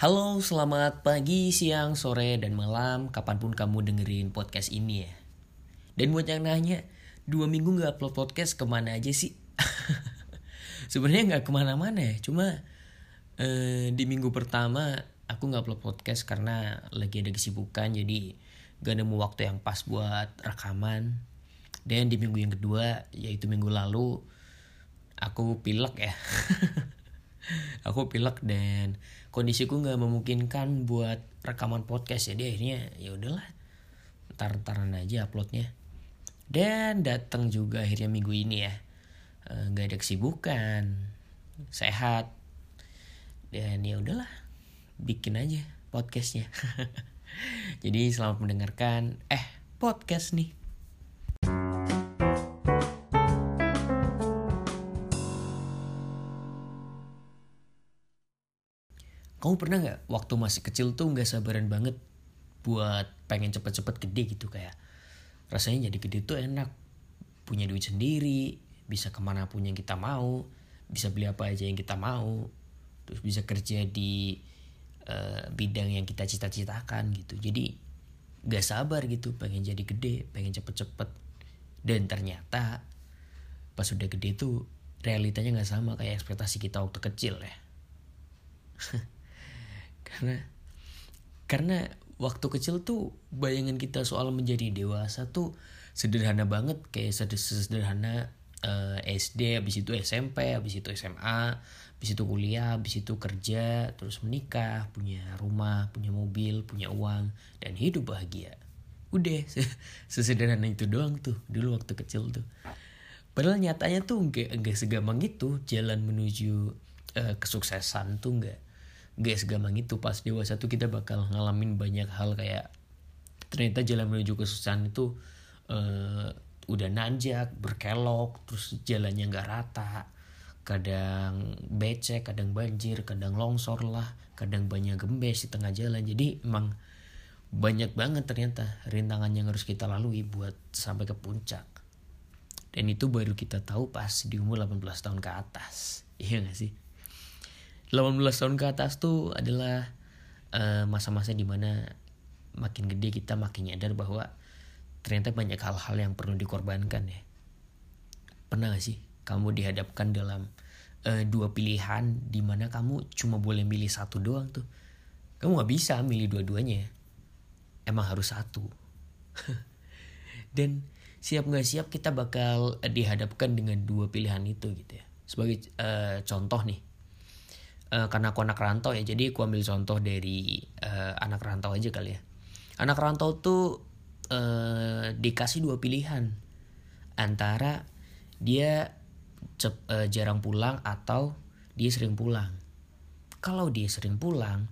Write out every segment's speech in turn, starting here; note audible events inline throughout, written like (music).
Halo, selamat pagi, siang, sore, dan malam Kapan pun kamu dengerin podcast ini ya. Dan buat yang nanya Dua minggu gak upload podcast ke mana aja sih? (laughs) Sebenarnya gak ke mana-mana ya Cuma eh, di minggu pertama Aku gak upload podcast karena lagi ada kesibukan Jadi gak nemu waktu yang pas buat rekaman. Dan di minggu yang kedua Yaitu minggu lalu Aku pilek ya (laughs) aku pilek dan kondisiku nggak memungkinkan buat rekaman podcast jadi akhirnya ya udahlah ntar ntaran aja uploadnya. Dan datang juga akhirnya minggu ini ya eh, nggak ada kesibukan sehat dan ya udahlah bikin aja podcastnya. (laughs) Jadi selamat mendengarkan eh podcast nih Kamu pernah nggak waktu masih kecil tuh nggak sabaran banget buat pengen cepet-cepet gede gitu? Kayak rasanya jadi gede tuh enak. Punya duit sendiri bisa ke mana pun yang kita mau bisa beli apa aja yang kita mau terus bisa kerja di uh, bidang yang kita cita-citakan gitu. Jadi nggak sabar gitu pengen jadi gede pengen cepet-cepet. Dan ternyata pas udah gede tuh realitanya nggak sama kayak ekspektasi kita waktu kecil ya (laughs) karena karena waktu kecil tuh bayangan kita soal menjadi dewasa tuh sederhana banget kayak sederhana uh, eh, SD habis itu SMP habis itu SMA habis itu kuliah habis itu kerja terus menikah punya rumah punya mobil punya uang dan hidup bahagia. Udah sesederhana itu doang tuh dulu waktu kecil tuh. Padahal nyatanya tuh enggak enggak segampang itu jalan menuju uh, kesuksesan tuh enggak gak segampang itu pas dewasa tuh kita bakal ngalamin banyak hal kayak ternyata jalan menuju kesuksesan itu uh, udah nanjak berkelok terus jalannya nggak rata. Kadang becek kadang banjir kadang longsor lah kadang banyak gembes di tengah jalan. Jadi emang banyak banget ternyata rintangan yang harus kita lalui buat sampai ke puncak. Dan itu baru kita tahu pas di umur 18 tahun ke atas. Iya gak sih 18 tahun ke atas tuh adalah uh, masa-masa di mana makin gede kita makin nyadar bahwa ternyata banyak hal-hal yang perlu dikorbankan ya. Pernah gak sih kamu dihadapkan dalam uh, dua pilihan di mana kamu cuma boleh milih satu doang tuh. Kamu gak bisa milih dua-duanya. Emang harus satu. (laughs) Dan siap gak siap kita bakal dihadapkan dengan dua pilihan itu gitu ya. Sebagai uh, contoh nih uh, karena aku anak rantau ya jadi aku ambil contoh dari uh, anak rantau aja kali ya. Anak rantau tuh uh, dikasih dua pilihan. Antara dia cep, uh, jarang pulang atau dia sering pulang. Kalau dia sering pulang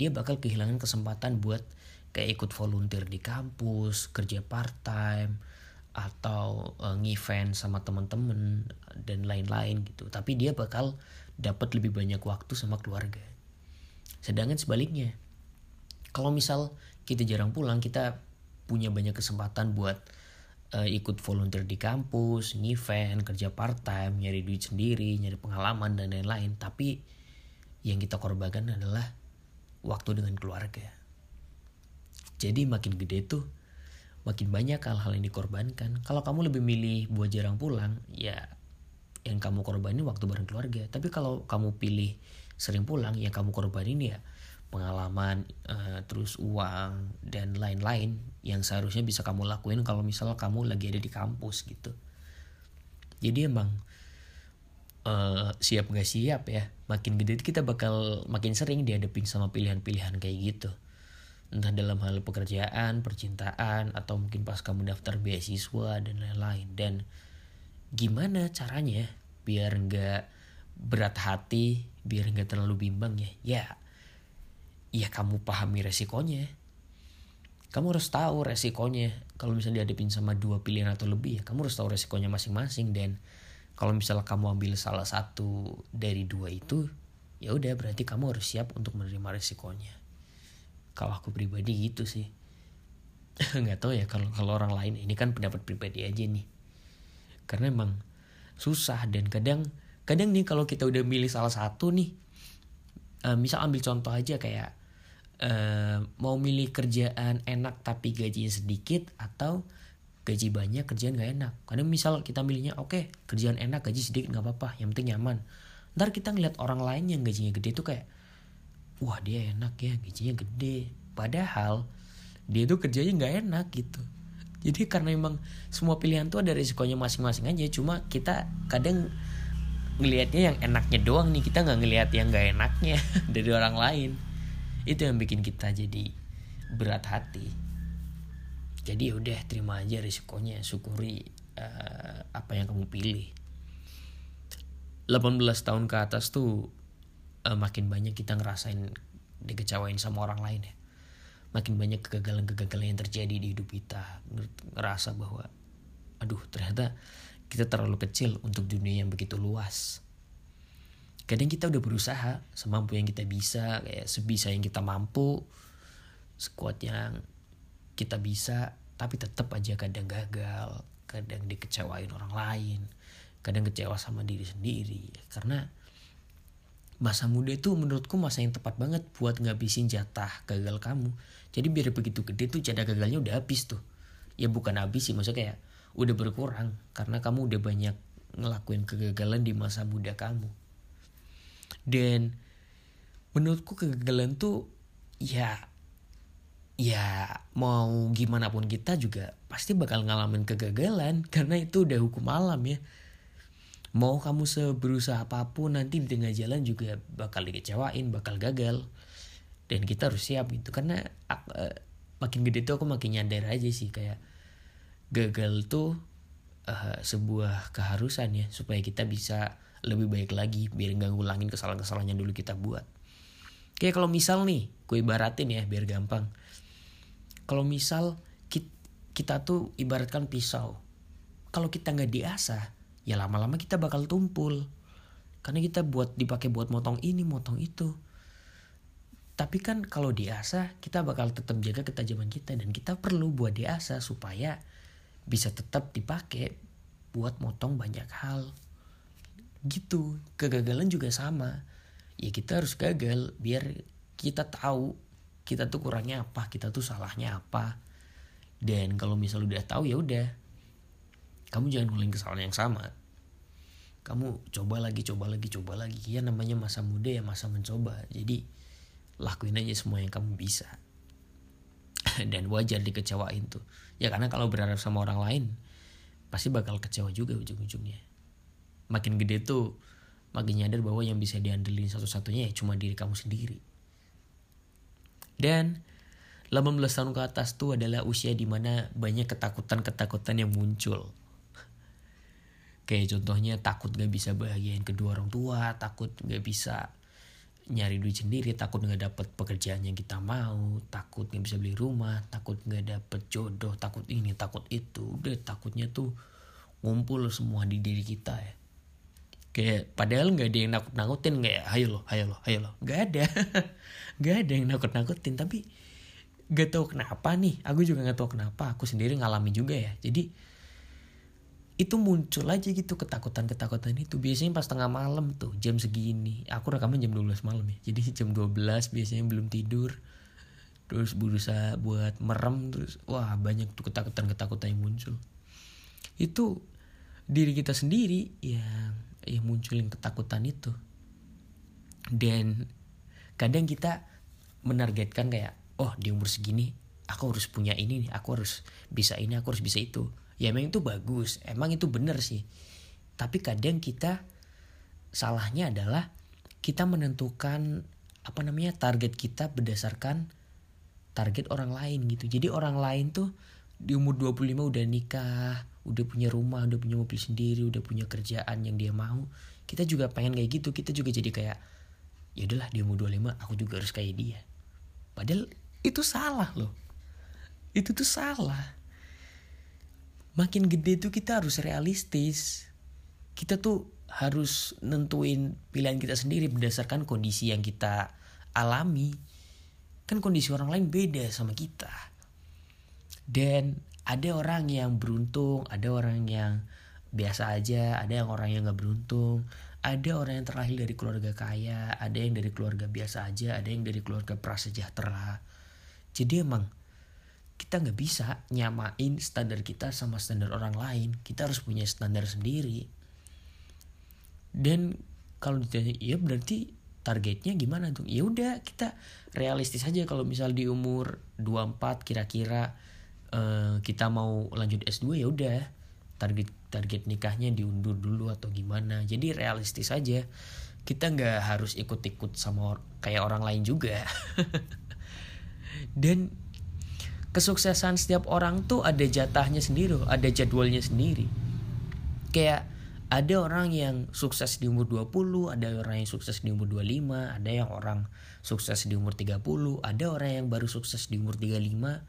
dia bakal kehilangan kesempatan buat kayak ikut volunteer di kampus kerja part time atau uh, ngevent sama temen-temen dan lain-lain gitu tapi dia bakal dapat lebih banyak waktu sama keluarga. Sedangkan sebaliknya, kalau misal kita jarang pulang, kita punya banyak kesempatan buat uh, ikut volunteer di kampus, event, kerja part time, nyari duit sendiri, nyari pengalaman dan lain-lain. Tapi yang kita korbankan adalah waktu dengan keluarga. Jadi makin gede tuh makin banyak hal-hal yang dikorbankan. Kalau kamu lebih milih buat jarang pulang, ya yang kamu korbanin waktu bareng keluarga. Tapi kalau kamu pilih sering pulang yang kamu korbanin ya pengalaman uh, terus uang dan lain-lain yang seharusnya bisa kamu lakuin kalau misalnya kamu lagi ada di kampus gitu. Jadi emang uh, siap gak siap ya makin gede kita bakal makin sering dihadapin sama pilihan-pilihan kayak gitu entah dalam hal pekerjaan percintaan atau mungkin pas kamu daftar beasiswa dan lain-lain. Dan gimana caranya biar nggak berat hati biar nggak terlalu bimbang ya? Ya ya kamu pahami resikonya. Kamu harus tahu resikonya. Kalau misalnya dihadapin sama dua pilihan atau lebih ya kamu harus tahu resikonya masing-masing. Dan kalau misalnya kamu ambil salah satu dari dua itu ya udah berarti kamu harus siap untuk menerima resikonya kalau aku pribadi gitu sih. (laughs) Nggak tahu ya kalau kalau orang lain ini kan pendapat pribadi aja nih. Karena emang susah dan kadang kadang nih kalau kita udah milih salah satu nih uh, misal ambil contoh aja kayak uh, mau milih kerjaan enak tapi gajinya sedikit atau gaji banyak kerjaan gak enak. Kadang misal kita milihnya oke okay, kerjaan enak gaji sedikit nggak apa-apa yang penting nyaman. Ntar kita ngeliat orang lain yang gajinya gede tuh kayak wah dia enak ya gajinya gede. Padahal dia tuh kerjanya nggak enak gitu. Jadi karena emang semua pilihan tuh ada risikonya masing-masing aja. Cuma kita kadang ngelihatnya yang enaknya doang nih. Kita nggak ngelihat yang nggak enaknya (laughs) dari orang lain. Itu yang bikin kita jadi berat hati. Jadi ya udah terima aja risikonya. Syukuri uh, apa yang kamu pilih. 18 tahun ke atas tuh uh, makin banyak kita ngerasain dikecewain sama orang lain ya. Makin banyak kegagalan-kegagalan yang terjadi di hidup kita. Ngerasa bahwa aduh ternyata kita terlalu kecil untuk dunia yang begitu luas. Kadang kita udah berusaha semampu yang kita bisa kayak sebisa yang kita mampu sekuat yang kita bisa tapi tetap aja kadang gagal kadang dikecewain orang lain kadang kecewa sama diri sendiri. Karena masa muda itu menurutku masa yang tepat banget buat ngabisin jatah gagal kamu. Jadi biar begitu gede tuh jatah gagalnya udah habis tuh. Ya bukan habis sih maksudnya kayak udah berkurang karena kamu udah banyak ngelakuin kegagalan di masa muda kamu. Dan menurutku kegagalan tuh ya ya mau gimana pun kita juga pasti bakal ngalamin kegagalan karena itu udah hukum alam ya mau kamu seberusaha apa pun nanti di tengah jalan juga bakal dikecewain bakal gagal. Dan kita harus siap gitu. Karena uh, makin gede tuh aku makin nyadar aja sih kayak gagal tuh uh, sebuah keharusan ya supaya kita bisa lebih baik lagi biar nggak ngulangin kesalahan-kesalahan yang dulu kita buat. Kayak kalau misal nih gue ibaratin ya biar gampang. Kalau misal kita, kita tuh ibaratkan pisau. Kalau kita nggak diasah ya lama-lama kita bakal tumpul. Karena kita buat dipakai buat motong ini motong itu. Tapi kan kalau diasah kita bakal tetap jaga ketajaman kita. Dan kita perlu buat diasah supaya bisa tetap dipakai buat motong banyak hal. Gitu. Kegagalan juga sama. Ya kita harus gagal biar kita tahu kita tuh kurangnya apa kita tuh salahnya apa. Dan kalau misal udah tahu ya udah kamu jangan ngulangin kesalahan yang sama. Kamu coba lagi coba lagi coba lagi. Ya namanya masa muda ya masa mencoba. Jadi lakuin aja semua yang kamu bisa. (laughs) Dan wajar dikecewain tuh. Ya karena kalau berharap sama orang lain pasti bakal kecewa juga ujung-ujungnya. Makin gede tuh makin nyadar bahwa yang bisa diandelin satu-satunya ya cuma diri kamu sendiri. Dan 18 tahun ke atas tuh adalah usia di mana banyak ketakutan-ketakutan yang muncul kayak contohnya takut gak bisa bahagiain kedua orang tua takut gak bisa nyari duit sendiri takut gak dapet pekerjaan yang kita mau takut gak bisa beli rumah takut gak dapet jodoh takut ini takut itu. Udah takutnya tuh ngumpul semua di diri kita ya. Kayak padahal nggak ada yang nakut nakutin kayak ayo lo ayo lo ayo lo. Nggak ada. (laughs) Nggak ada yang nakut nakutin tapi gak tau kenapa nih. Aku juga gak tau kenapa. Aku sendiri ngalami juga ya. Jadi itu muncul aja gitu ketakutan-ketakutan itu. Biasanya pas tengah malam tuh jam segini. Aku rekaman jam 12 malam ya. Jadi jam 12 biasanya belum tidur. Terus berusaha buat merem terus wah banyak tuh ketakutan-ketakutan yang muncul. Itu diri kita sendiri yang yang munculin ketakutan itu. Dan kadang kita menargetkan kayak oh di umur segini aku harus punya ini nih aku harus bisa ini aku harus bisa itu ya emang itu bagus. Emang itu bener sih. Tapi kadang kita salahnya adalah kita menentukan apa namanya target kita berdasarkan target orang lain gitu. Jadi orang lain tuh di umur 25 udah nikah udah punya rumah udah punya mobil sendiri udah punya kerjaan yang dia mau. Kita juga pengen kayak gitu. Kita juga jadi kayak ya udahlah di umur 25 aku juga harus kayak dia. Padahal itu salah loh. Itu tuh salah makin gede tuh kita harus realistis. Kita tuh harus nentuin pilihan kita sendiri berdasarkan kondisi yang kita alami. Kan kondisi orang lain beda sama kita. Dan ada orang yang beruntung ada orang yang biasa aja ada yang orang yang gak beruntung ada orang yang terlahir dari keluarga kaya ada yang dari keluarga biasa aja ada yang dari keluarga prasejahtera. Jadi emang kita nggak bisa nyamain standar kita sama standar orang lain. Kita harus punya standar sendiri. Dan kalau ditanya ya berarti targetnya gimana tuh? Ya udah kita realistis aja. Kalau misal di umur 24 kira-kira uh, kita mau lanjut S2 ya udah. Target target nikahnya diundur dulu atau gimana. Jadi realistis aja. Kita nggak harus ikut-ikut sama or kayak orang lain juga. (laughs) Dan kesuksesan setiap orang tuh ada jatahnya sendiri ada jadwalnya sendiri kayak ada orang yang sukses di umur 20, ada orang yang sukses di umur 25, ada yang orang sukses di umur 30, ada orang yang baru sukses di umur 35,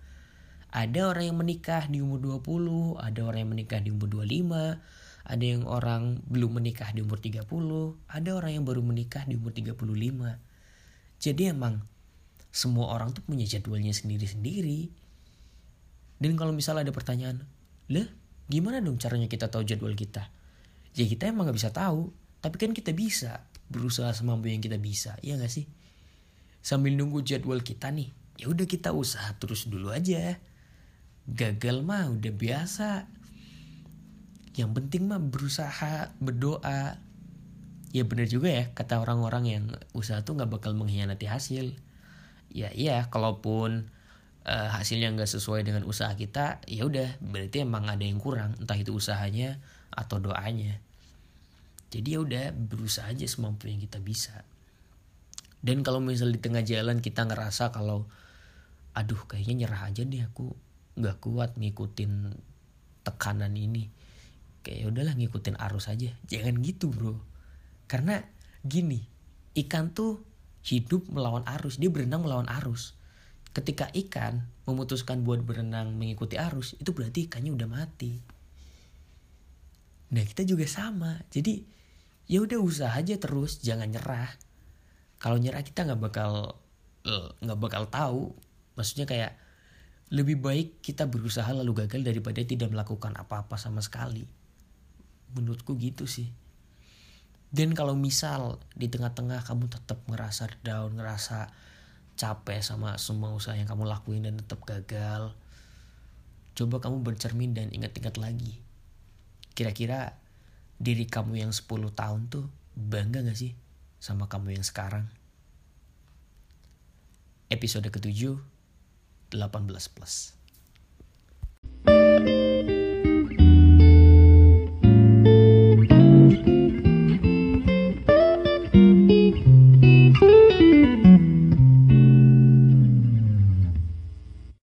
ada orang yang menikah di umur 20, ada orang yang menikah di umur 25, ada yang orang belum menikah di umur 30, ada orang yang baru menikah di umur 35. Jadi emang semua orang tuh punya jadwalnya sendiri-sendiri. Dan kalau misalnya ada pertanyaan, lah gimana dong caranya kita tahu jadwal kita? ya kita emang nggak bisa tahu tapi kan kita bisa berusaha semampu yang kita bisa ya gak sih? Sambil nunggu jadwal kita nih ya udah kita usaha terus dulu aja. Gagal mah udah biasa. Yang penting mah berusaha berdoa. Ya bener juga ya kata orang-orang yang usaha tuh nggak bakal mengkhianati hasil. Ya iya kalaupun uh, hasilnya nggak sesuai dengan usaha kita ya udah berarti emang ada yang kurang entah itu usahanya atau doanya. Jadi ya udah berusaha aja semampu yang kita bisa. Dan kalau misal di tengah jalan kita ngerasa kalau aduh kayaknya nyerah aja deh aku nggak kuat ngikutin tekanan ini. Kayak ya udahlah ngikutin arus aja. Jangan gitu bro. Karena gini ikan tuh hidup melawan arus dia berenang melawan arus ketika ikan memutuskan buat berenang mengikuti arus itu berarti ikannya udah mati Nah kita juga sama. Jadi ya udah usaha aja terus, jangan nyerah. Kalau nyerah kita nggak bakal eh, nggak bakal tahu. Maksudnya kayak lebih baik kita berusaha lalu gagal daripada tidak melakukan apa-apa sama sekali. Menurutku gitu sih. Dan kalau misal di tengah-tengah kamu tetap ngerasa down, ngerasa capek sama semua usaha yang kamu lakuin dan tetap gagal, coba kamu bercermin dan ingat-ingat lagi Kira-kira diri kamu yang 10 tahun tuh bangga gak sih sama kamu yang sekarang? Episode ketujuh, 18 plus.